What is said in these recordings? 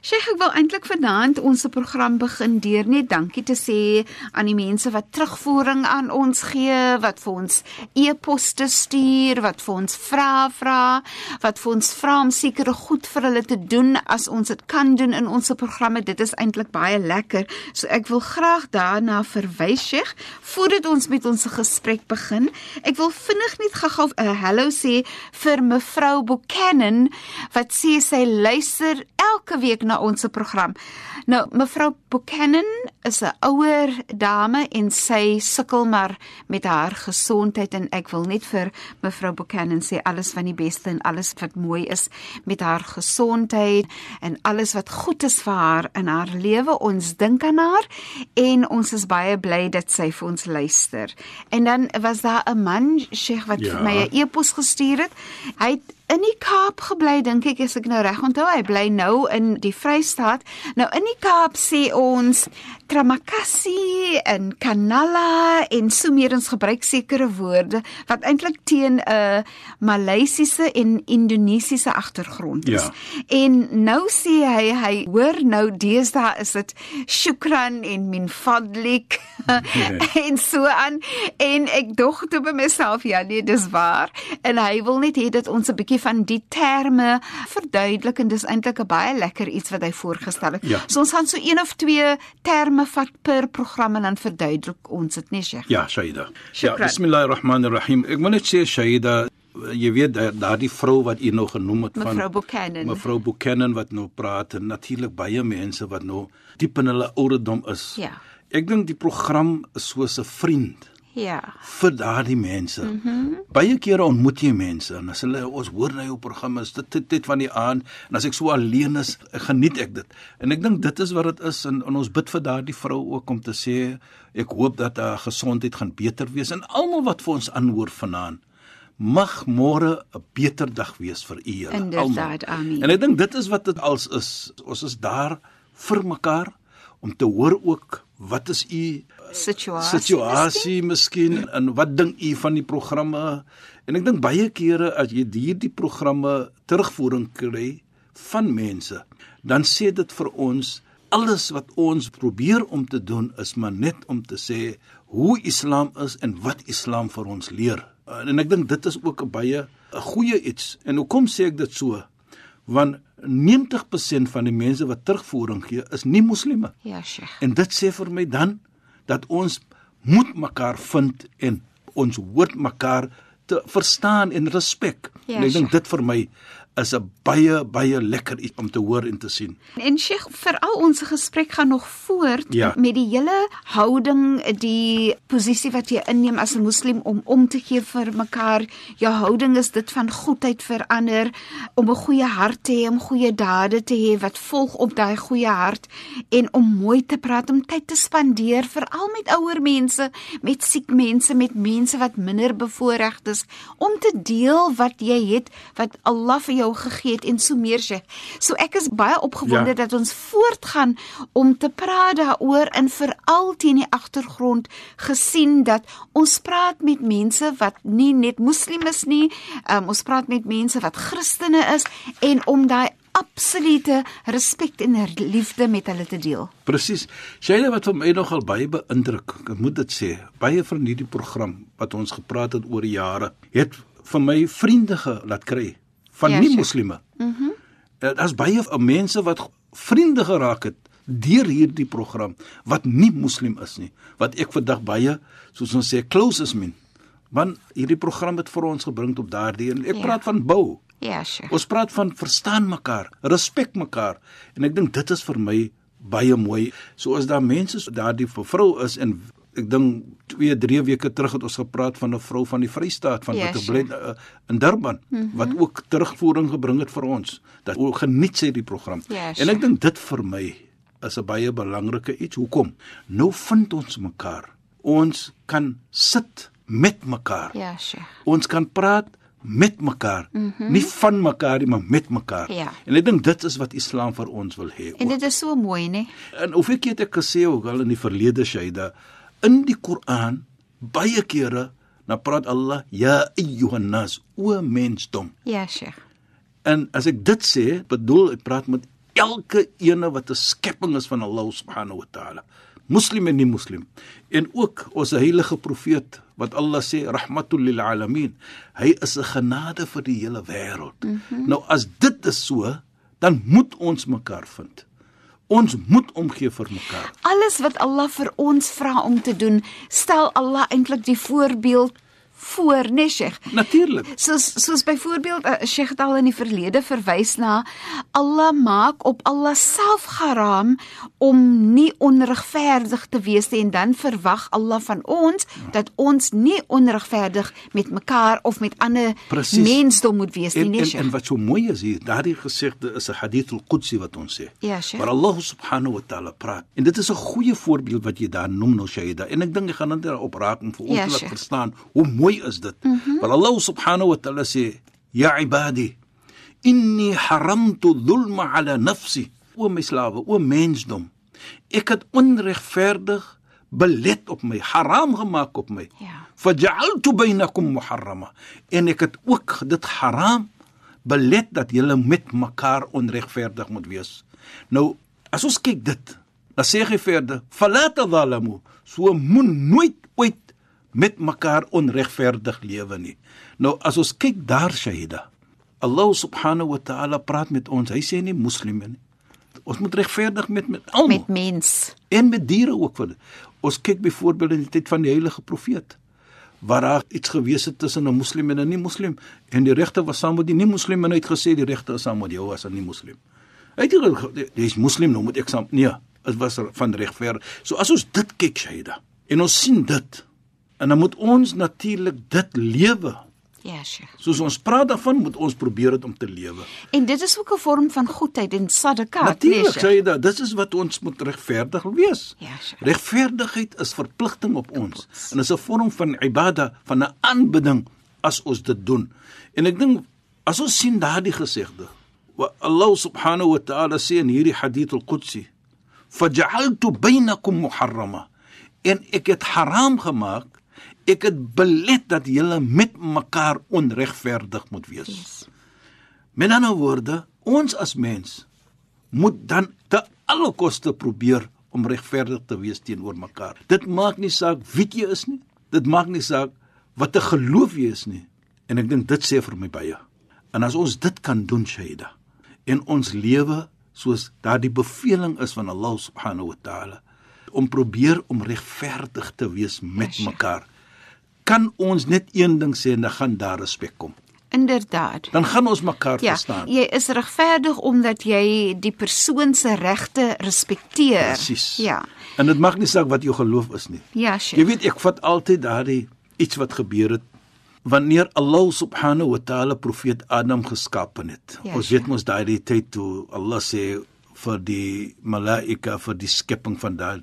Sheikh, ek wil eintlik vanaand ons program begin deur net dankie te sê aan die mense wat terugvoering aan ons gee, wat vir ons e-poste stuur, wat vir ons vra vra, wat vir ons vra om sekere goed vir hulle te doen as ons dit kan doen in ons programme. Dit is eintlik baie lekker. So ek wil graag daarna verwys, Sheikh, voordat ons met ons gesprek begin. Ek wil vinnig net gou 'n uh, hallo sê vir mevrou Buchanan wat sê sy luister elke week na ons program. Nou mevrou Buchanan is 'n ouer dame en sy sukkel maar met haar gesondheid en ek wil net vir mevrou Buchanan sê alles van die beste en alles wat mooi is met haar gesondheid en alles wat goed is vir haar in haar lewe. Ons dink aan haar en ons is baie bly dat sy vir ons luister. En dan was daar 'n man, Sheikh wat ja. my 'n e-pos gestuur het. Hy het in die Kaap gebly dink ek as ek nou reg onthou hy bly nou in die Vrystaat. Nou in die Kaap sê ons Tramakasi en Kanala en ons gebruik sekere woorde wat eintlik teen 'n uh, Maleisiese en Indonesiese agtergrond is. Ja. en nou sê hy hy hoor nou deesdae is dit shukran en min fadlik en so aan. En ek dog toe by myself ja nee dis waar. En hy wil net hê dat ons 'n bietjie van die terme verduidelik en dis eintlik 'n baie lekker iets wat hy voorgestel het. Ja. So ons gaan so een of twee terme vat per program en dan verduidelik ons dit net, Sheikh. Ja, Shaida. Ja, bismillahirrahmanirrahim. Ek moet net sê Shaida jy weet daardie vrou wat u nou genoem het van mevrou Buchanan mevrou Buchanan wat nou praat en natuurlik baie mense wat nou diep in hulle ouderdom is. Ja. Ek dink die program is soos 'n vriend. Ja. vir daardie mense. Mm Baie kere ontmoet jy mense en as hulle ons hoor na jou programme is dit dit, dit van die aand en as ek so alleen is, geniet ek dit. En ek dink dit is wat dit is en, en ons bid vir daardie vrou ook om te sê ek hoop dat haar gesondheid gaan beter wees en almal wat vir ons aanhoor vanaand mag môre 'n beter dag wees vir u almal. Amen. En ek dink dit is wat dit als is. Ons is daar vir mekaar om te hoor ook wat is u situasie. Situasie miskien. En wat dink u van die programme? En ek dink baie kere as jy hierdie programme terugvoering kry van mense dan sê dit vir ons alles wat ons probeer om te doen is maar net om te sê hoe islam is en wat islam vir ons leer. En ek dink dit is ook 'n baie 'n goeie iets. En hoekom sê ek dit so? Want 90% van die mense wat terugvoering gee is nie moslime. Ja, Sheikh. En dit sê vir my dan dat ons moet mekaar vind en ons hoort mekaar te verstaan en respek. Ja, en ek dink dit vir my is 'n baie baie lekker iets om te hoor en te sien. En Sheikh, veral ons gesprek gaan nog voort ja. met die hele houding, die posisie wat jy inneem as 'n moslim om om te gee vir mekaar. Jou houding is dit van goedheid vir ander, om 'n goeie hart te hê, om goeie dade te hê wat volg op daai goeie hart en om mooi te praat, om tyd te spandeer veral met ouer mense, met siek mense, met mense wat minder bevoorreg is, om te deel wat jy het, wat Allah vir jou gegee het en so meer sê. So ek is baie opgewonde ja. dat ons voortgaan om te praat daaroor en veral teen die agtergrond gesien dat ons praat met mense wat nie net moslims nie, um, ons praat met mense wat Christene is en om daai absolute respek en liefde met hulle te deel. Presies. Shaila wat vir my nogal baie beïndruk, ek moet dit sê, baie van hierdie program wat ons gepraat het oor jare, het vir my vriende gelaat kry van ja, nie moslime. Mhm. Mm Daar's baie mense wat vriende geraak het deur hierdie program wat nie moslim is nie. Wat ek vandag baie soos ons sê closes min. Want hierdie program het vir ons gebring op daardie en ek Ja. praat van bou. Ja, Sheikh. Ons praat van verstaan mekaar, respek mekaar en ek dink dit is vir my baie mooi. So as daar mense daardie vrou is en ek dink 2, 3 weke terug het ons gepraat van 'n vrou van die Vrystaat van sure. bly uh, in Durban mm -hmm. wat ook terugvoering gebring het vir ons. Dat o geniet sy die program. Ja, en sure. ek dink dit vir my is 'n baie belangrike iets. Hoekom? Nou vind ons mekaar. Ons kan sit met mekaar. Ja, Sheikh. Ons kan praat met mekaar, mm -hmm. nie van mekaar nie, maar met mekaar. Ja. En ek dink dit is wat Islam vir ons wil hê. En dit is so mooi, né? En hoeveel keer het ek gesê ook al in die verlede Shaida, in die Koran baie kere dan praat Allah ya ayyuhan nas, o mensdom. Ja, Sheikh. En as ek dit sê, bedoel ek praat met elke ene wat 'n skepping is van Allah subhanahu wa taala. Muslim en nie muslim. En ook ons heilige profeet wat Allah sê rahmatul lil alamin. Hy is 'n genade vir die hele wêreld. Mm -hmm. Nou as dit is so, dan moet ons mekaar vind. Ons moet omgee vir mekaar. Alles wat Allah vir ons vra om te doen, stel Allah eintlik die voorbeeld voor, né, Sheikh? Natuurlik. Soos soos byvoorbeeld uh, Sheikh het al in die verlede verwys na Allah maak op Allah self haram om nie onregverdig te wees nie en dan verwag Allah van ons dat ons nie onregverdig met mekaar of met ander Presies. mensdom moet wees nie, En, né, en, Sheikh? en wat so mooi is hier, daardie gesegde is 'n hadith al-Qudsi wat ons sê. Ja, Sheikh. Waar Allah subhanahu wa ta'ala praat. En dit is 'n goeie voorbeeld wat jy daar noem nou Shaida. En ek dink ek gaan dit daarop raak om vir ons Ja, te laat verstaan hoe mooi is dit. Mm -hmm. Waar Allah subhanahu wa ta'ala sê, "Ya ibadi, inni haramtu dhulma ala nafsi." O my slawe, o mensdom. Ek het onregverdig belet op my, haram gemaak op my. Ja. Faj'altu bainakum muharrama. En ek het ook dit haram belet dat julle met mekaar onregverdig moet wees. Nou, as ons kyk dit, dan sê hy verder, "Fala tadhalamu." So moet nooit ooit met mekaar onregverdig lewe nie. Nou, as ons kyk daar Shahida, Allah subhanahu wa ta'ala praat met ons. Hy sê nie moslime nie. Ons moet regverdig met met almal Met mens. en met diere ook vir. Ons kyk byvoorbeeld in die tyd van die heilige profeet waar daar iets gewees het tussen 'n moslim en 'n nie-moslim en die regter was saam met die nie-moslim en hy het gesê die regter is saam met jou as 'n nie-moslim. Hy het nie ge- dis moslim nou moet ek saam nee, dit was van regver. So as ons dit kyk Shaida en ons sien dit en dan moet ons natuurlik dit lewe. Ja, Sheikh. Soos ons praat daarvan moet ons probeer dit om te lewe. En dit is ook 'n vorm van goedheid en. Natuurlik nee, Sheikh. sê jy dat dit is wat ons moet regverdig wees. Ja, Sheikh. Regverdigheid is verpligting op ons en is 'n vorm van ibada, van 'n aanbidding as ons dit doen. En ek dink as ons sien daardie gesegde, wa Allah subhanahu wa ta'ala sê in hierdie hadith al-Qudsi, "Faj'altu bainakum muharrama." En ek het haram gemaak, ek het belet dat julle met mekaar onregverdig moet wees. Yes. Met ander woorde, ons as mens moet dan te alle koste probeer om regverdig te wees teenoor mekaar. Dit maak nie saak wie jy is nie. Dit maak nie saak wat 'n geloof jy is nie. En ek dink dit sê vir my baie. En as ons dit kan doen, Shaida, en ons lewe soos daardie beveling is van Allah subhanahu wa ta'ala om probeer om regverdig te wees met Ja, mekaar, kan ons net een ding sê en dan gaan daar respek kom. Inderdaad. Dan gaan ons mekaar Ja, verstaan. jy is regverdig omdat jy die persoon se regte respekteer. Presies. Ja. En dit maak nie saak wat jou geloof is nie. Ja, Jy Sheikh. weet ek vat altyd daardie iets wat gebeur het wanneer Allah subhanahu wa ta'ala profeet Adam geskape het. Ja, ons weet mos daardie tyd toe Allah sê vir die malaika vir die skepping van daad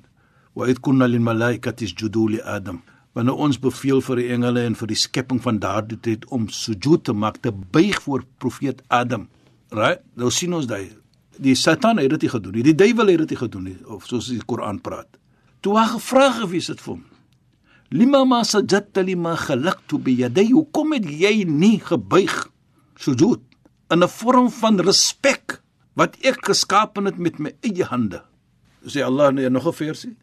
wa id kunna lil malaikati isjudu li Adam. Wanneer ons beveel vir die engele en vir die skepping van daardie tyd om sujud te maak, te buig voor profeet Adam. Right? Nou sien ons daai die Satan het dit nie gedoen nie. Die duiwel het dit nie gedoen nie of soos die Koran praat. Toe hy gevra gewees het vir hom, Lima ma sajadta lima khalaqtu bi yaday. Hoekom het jy nie gebuig sujud in 'n vorm van respek wat ek geskaap het met my eie hande? Sê Allah nee nog 'n versie.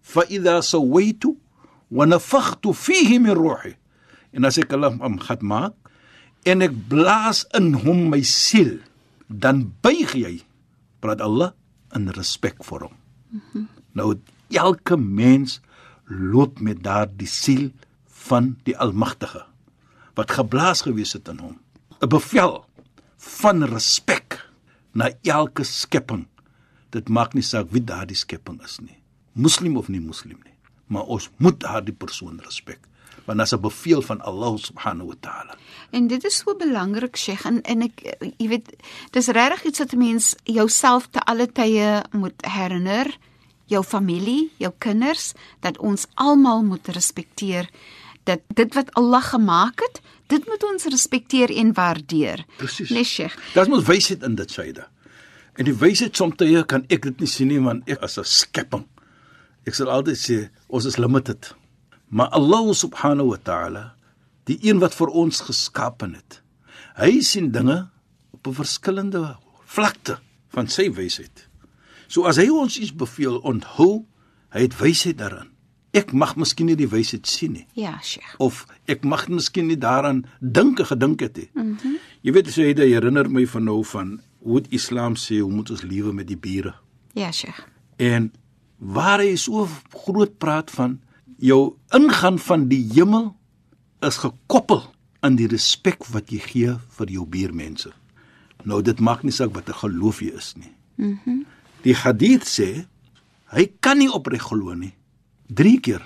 Fa idha sawaitu wa nafakhtu fihi min ruhi. En as ek Allah hom gaan maak en ek blaas in hom my siel, dan buig jy praat Allah in respek vir hom. Mm -hmm. Nou elke mens loop met daardie siel van die Almagtige wat geblaas gewees het in hom. 'n Bevel van respek na elke skepping. Dit maak nie saak wie daardie skepping is nie. Moslim of nie moslim nie, maar ons moet daardie persoon respek want dit is 'n bevel van Allah subhanahu wa ta'ala. En dit is so belangrik, Sheikh, en en ek jy weet, dis regtig iets wat 'n mens jouself te alle tye moet herinner, jou familie, jou kinders, dat ons almal moet respekteer dat dit wat Allah gemaak het, dit moet ons respekteer en waardeer. Presies. Nee, Sheikh. Dit moet wysheid in dit syde. En die wysheid soms kan ek dit nie sien nie want ek as 'n skepping. Ek sal altyd sê ons is limited. Maar Allah subhanahu wa ta'ala, die een wat vir ons geskaap het. Hy sien dinge op 'n verskillende vlakte van sy wysheid. So as hy ons iets beveel, onthou, hy het wysheid daarin. Ek mag miskien nie die wysheid sien nie. Ja, Sheikh. Of ek mag miskien nie daaraan dink gedink het nie. Mhm. Mm Jy weet jy dit herinner my van nou van hoe Islam sê hoe moet ons lewe met die bure. Ja, Sheikh. En waar hy so groot praat van jou ingaan van die hemel is gekoppel aan die respek wat jy gee vir jou buurmense. Nou dit maak nie saak wat 'n geloof jy is nie. Mhm. Mm die hadith sê hy kan nie opreg glo nie. 3 keer.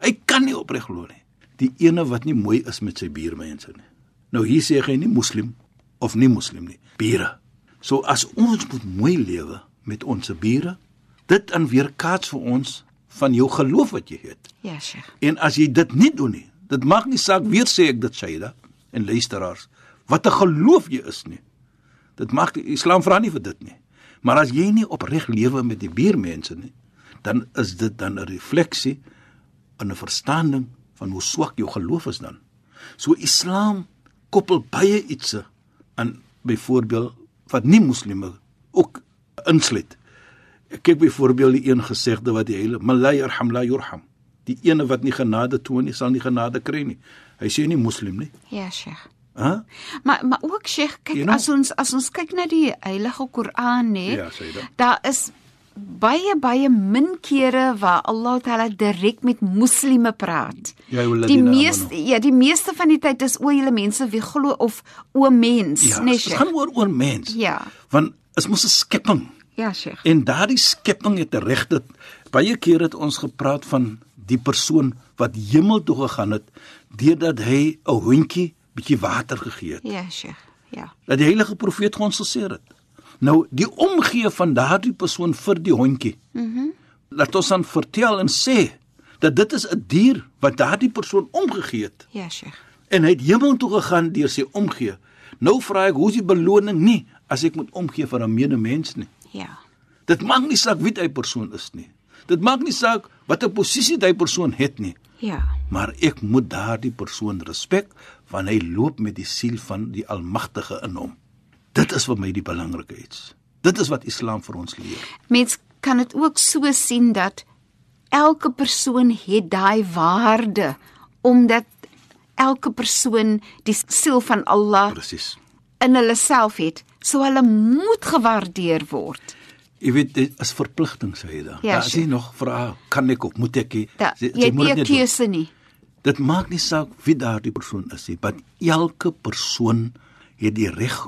Hy kan nie opreg glo nie. Die ene wat nie mooi is met sy buurmense nie. Nou hier sê hy nie moslim of nie moslim nie. Bure. So as ons moet mooi lewe met ons bure, dit in weerkaats vir ons van jou geloof wat jy het. Ja, Sheikh. En as jy dit nie doen nie, dit maak nie saak weer sê ek dit Shaida en luisteraars, wat 'n geloof jy is nie. Dit maak die Islam vra nie vir dit nie. Maar as jy nie opreg lewe met die buurmense nie, dan is dit dan 'n refleksie in 'n verstaaning van hoe swak jou geloof is dan. So Islam koppel baie iets aan byvoorbeeld wat nie moslime ook insluit. Kyk byvoorbeeld die een gesegde wat die hele Malay yarham la yurham. Die ene wat nie genade toon nie, sal nie genade kry nie. Hy sê nie moslim nie. Ja, Sheikh. Hæ? Maar maar ook Sheikh, kyk You know- as ons as ons kyk na die Heilige Koran, nê, Ja, daar is baie baie min kere waar Allah Taala direk met moslime praat. Ja, Die meeste ja, die meeste van die tyd is o julle mense wie glo of o mens, Ja, nê, dit gaan oor oor mens. Ja. Want is mos 'n skepping. Ja, Sheikh. En daardie skepping het reg dat baie kere het ons gepraat van die persoon wat hemel toe gegaan het deurdat hy 'n hondjie bietjie water gegee het. Ja, Sheikh. Ja. Dat die heilige profeet ons gesê het. Nou die omgee van daardie persoon vir die hondjie. Mhm. Mm Laat ons dan vertel en sê dat dit is 'n dier wat daardie persoon omgegee het Ja, Sheikh. en hy het hemel toe gegaan deur sy omgee. Nou vra ek, hoe is die beloning nie as ek moet omgee vir 'n medemens nie? Ja. Dit maak nie saak wie hy persoon is nie. Dit maak nie saak watter posisie hy persoon het nie, Ja. maar ek moet daardie persoon respek want hy loop met die siel van die Almagtige in hom. Dit is vir my die belangrike iets. Dit is wat Islam vir ons leer. Mens kan dit ook so sien dat elke persoon het daai waarde omdat elke persoon die siel van Allah Presies. In hulle self het, so hulle moet gewaardeer word. Jy weet dit is verpligting sê jy dan. Ja, Daar is nie nog vra kan ek of moet ek? nie. Jy het moet nie keuse nie. Dit maak nie saak wie daardie persoon is nie, want elke persoon het die reg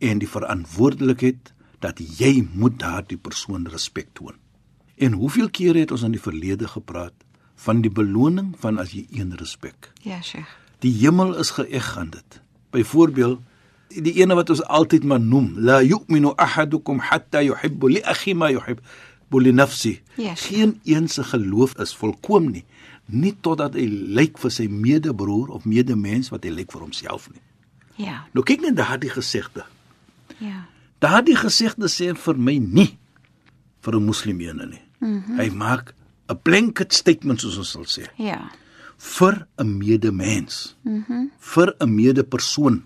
en die verantwoordelikheid dat jy moet daardie persoon respek toon. En hoeveel kere het ons in die verlede gepraat van die beloning van as jy een respek. Ja, Sheikh. Die hemel is geëg aan dit. Byvoorbeeld die ene wat ons altyd maar noem, la yu'minu ahadukum hatta yuhibbu li akhi ma yuhibbu li nafsi. Ja, Geen een se geloof is volkom nie, nie totdat hy lyk vir sy medebroer of medemens wat hy lyk vir homself nie. Ja. Nou kyk net daardie gesegde. Ja. Daardie gesegde sê vir my nie vir 'n moslim ene nie. Mm. -hmm. Hy maak 'n blanket statement soos ons sal sê Ja. vir 'n medemens. Mhm. Mm vir 'n medepersoon.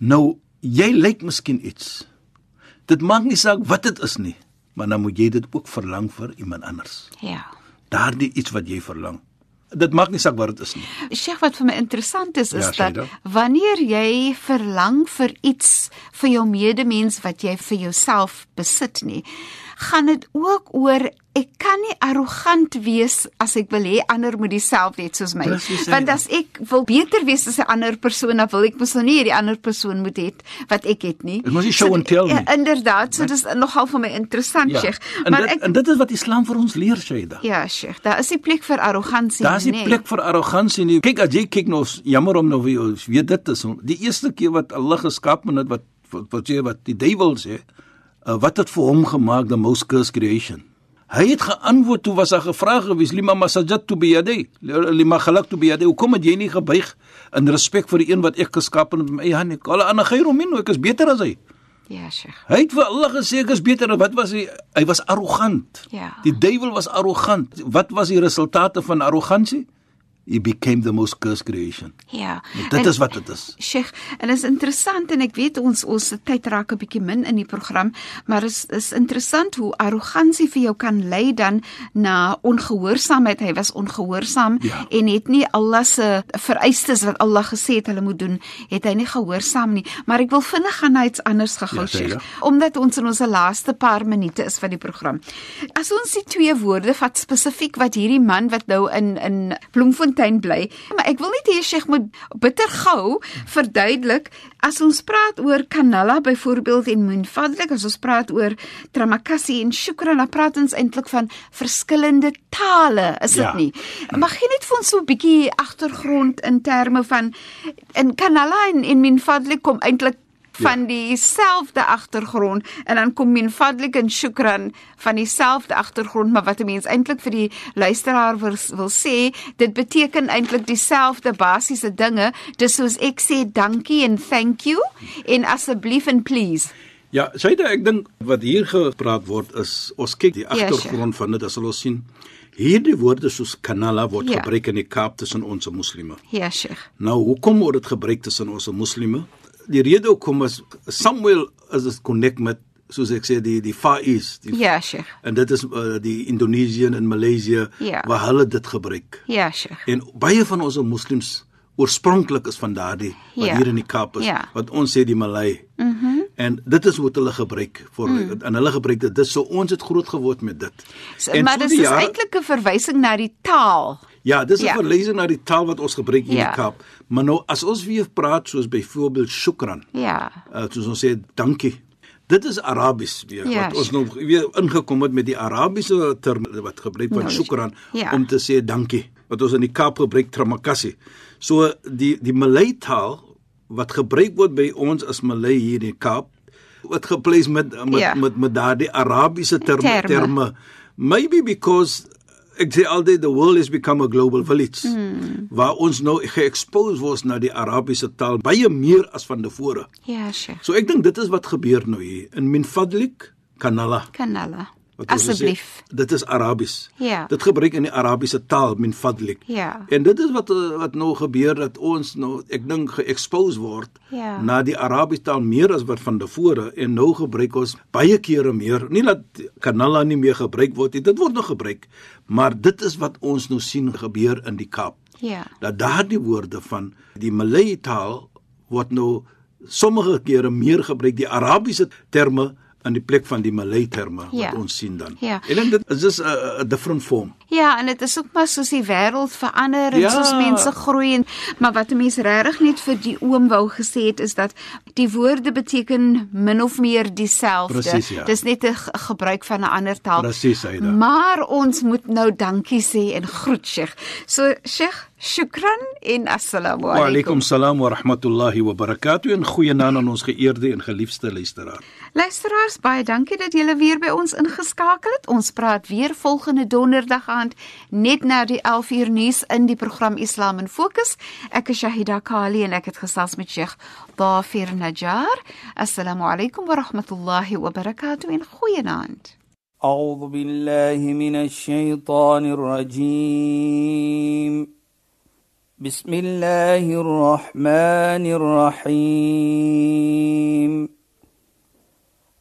Nou jy lyk miskien iets. Dit maak nie saak wat dit is nie, maar dan moet jy dit ook verlang vir iemand anders. Ja. Daardie iets wat jy verlang. Dit maak nie saak wat dit is nie. Sheikh wat vir my interessant is is Ja, dat wanneer jy verlang vir iets vir jou medemens wat jy vir jouself besit nie, gaan dit ook oor ek kan nie arrogant wees as ek wil hê ander moet dieselfde hê soos my. Presies, Want ja. as ek wil beter wees as 'n ander persoon, dan wil ek mos nou nie hê die ander persoon moet hê wat ek het nie. Dit mos nie show and tell nie. Ja, inderdaad, so dis nogal vir my interessant, Sheikh. En Maar dit ek en dit is wat Islam vir ons leer, Shaida. Ja, Sheikh, daar is nie plek vir arrogansie nie nee. plek vir arrogansie nie. Kyk as jy kyk nou, jammer om nou weet dit is die eerste keer wat Allah geskaap het wat wat wat jy wat die duiwel sê, uh, wat het vir hom gemaak the most cursed creation. Hy het geantwoord toe was hy gevra gewees lima masajatu bi yadi lima khalaqtu bi yadi hoekom het jy nie gebuig in respek vir die een wat ek geskaap het met my hand ek alle ander khairu minhu ek is beter as hy. Ja, Sheikh. hy het vir Allah gesê ek is beter. Wat was hy? Hy was arrogant. Ja. die duiwel was arrogant. Wat was die resultate van arrogansie he became the most cursed creation Ja. dit En- is wat dit is Sheikh, en is interessant en ek weet ons ons tyd raak 'n bietjie min in die program, maar is is interessant hoe arrogansie vir jou kan lei dan na ongehoorsaamheid. Hy was ongehoorsaam Ja. en het nie Allah se vereistes wat Allah gesê het hulle moet doen, het hy nie gehoorsaam nie. Maar ek wil vinnig gaan na iets anders gegaan, Ja, Sheikh, ja. omdat ons in ons laaste paar minute is van die program. As ons die twee woorde vat spesifiek wat hierdie man wat nou in in Bloemfontein bly, maar ek wil net hê Sheikh moet bitter gou verduidelik as ons praat oor Kanala byvoorbeeld en Munfadlik, as ons praat oor Tramakasi en Shukran, dan praat ons eintlik van verskillende tale, is dit Ja. nie? Mag jy net vir ons so 'n bietjie agtergrond in terme van in Kanala en, en Munfadlik kom eintlik van dieselfde agtergrond en dan kom min fadlik en shukran van dieselfde agtergrond maar wat 'n mens eintlik vir die luisteraar wil, wil sê dit beteken eintlik dieselfde basiese dinge. Dis soos ek sê dankie en thank you. En asseblief en please. Ja, Shaida, ek dink wat hier gepraat word is ons kyk die Ja, agtergrond van dit as ons sien hierdie woorde soos kanala word Ja. gebruik in die Kaap tussen ons moslime. ja sheikh Nou, hoekom word dit gebruik tussen ons moslime? Die rede hoekom is Samuel is dit connect met soos ek sê die die Far East, die ja sheikh en dit is uh, die Indonesië en Maleisië Ja. waar hulle dit gebruik. ja sheikh En baie van ons moslems oorspronklik is van daardie wat Ja. hier in die Kaap is Ja. wat ons sê die Malay. Mhm. Mm en dit is wat hulle gebruik vir mm. en hulle gebruik dit. Dis so ons het groot geword met dit. so, En maar dis die is jare- eintlik 'n verwysing na die taal Ja, dis 'n Ja. verlysing na die taal wat ons gebruik hier Ja. in die Kaap. Maar nou as ons weer praat soos byvoorbeeld shukran, ja uh, soos ons sê dankie. Dit is Arabies weer Ja, wat ons nou weer ingekom het met die Arabiese term wat gebruik van Nou, shukran ja. om te sê dankie. Wat ons in die Kaap gebruik tramakassi. So die die Malay taal wat gebruik word by ons as Malay hier in die Kaap wat gepleis met met Ja. met, met daardie Arabiese terme Terme. terme. Maybe because ek sê altyd the world has become a global village Hmm. waar ons nou ge-expose word na die Arabiese taal baie meer as van tevore. ja sheikh So ek dink dit is wat gebeur nou hier in min fadlik kanala. kanala wat ons sê, Dit is Arabies. Ja. Dit gebruik in die Arabiese taal min fadlik. Ja. En dit is wat eh, wat nou gebeur dat ons nou ek dink ge-expose word Ja. na die Arabiese taal meer as wat van tevore en nou gebruik ons baie kere meer. Nie dat kanala nie meer gebruik word nie. Dit word nog gebruik, maar dit is wat ons nou sien gebeur in die Kaap ja dat daardie woorde van die Malay taal word nou sommige kere meer gebruik die Arabiese terme in die plek van die Malay terme Ja. wat ons sien dan. Ja. En dan dit is dis 'n different form. Ja, en dit is ook maar soos die wêreld verander en Ja. soos mense groei en maar wat 'n mens regtig net vir die oom wou gesê het is dat die woorde beteken min of meer dieselfde. Presies, ja. Dis net 'n ge- gebruik van 'n ander taal. Presies, Aida. Maar ons moet nou dankie sê en groet Sheikh. So Sheikh, shukran en assalamu Wa alaykum. alaykum salaam wa rahmatullahi wa barakatuh en goeienaand aan ons geëerde en geliefde luisteraar. Luisteraars, baie dankie dat julle weer by ons ingeskakel het. Ons praat weer volgende donderdag aand net na die 11 uur nuus in die program Islam in Fokus. Ek is Shahida Kali en ek het gesels met Sheikh Dafir Najjar. Assalamu alaykum wa rahmatullahi wa barakatuh en goeienaand. أعوذ بالله من الشيطان الرجيم بسم الله الرحمن الرحيم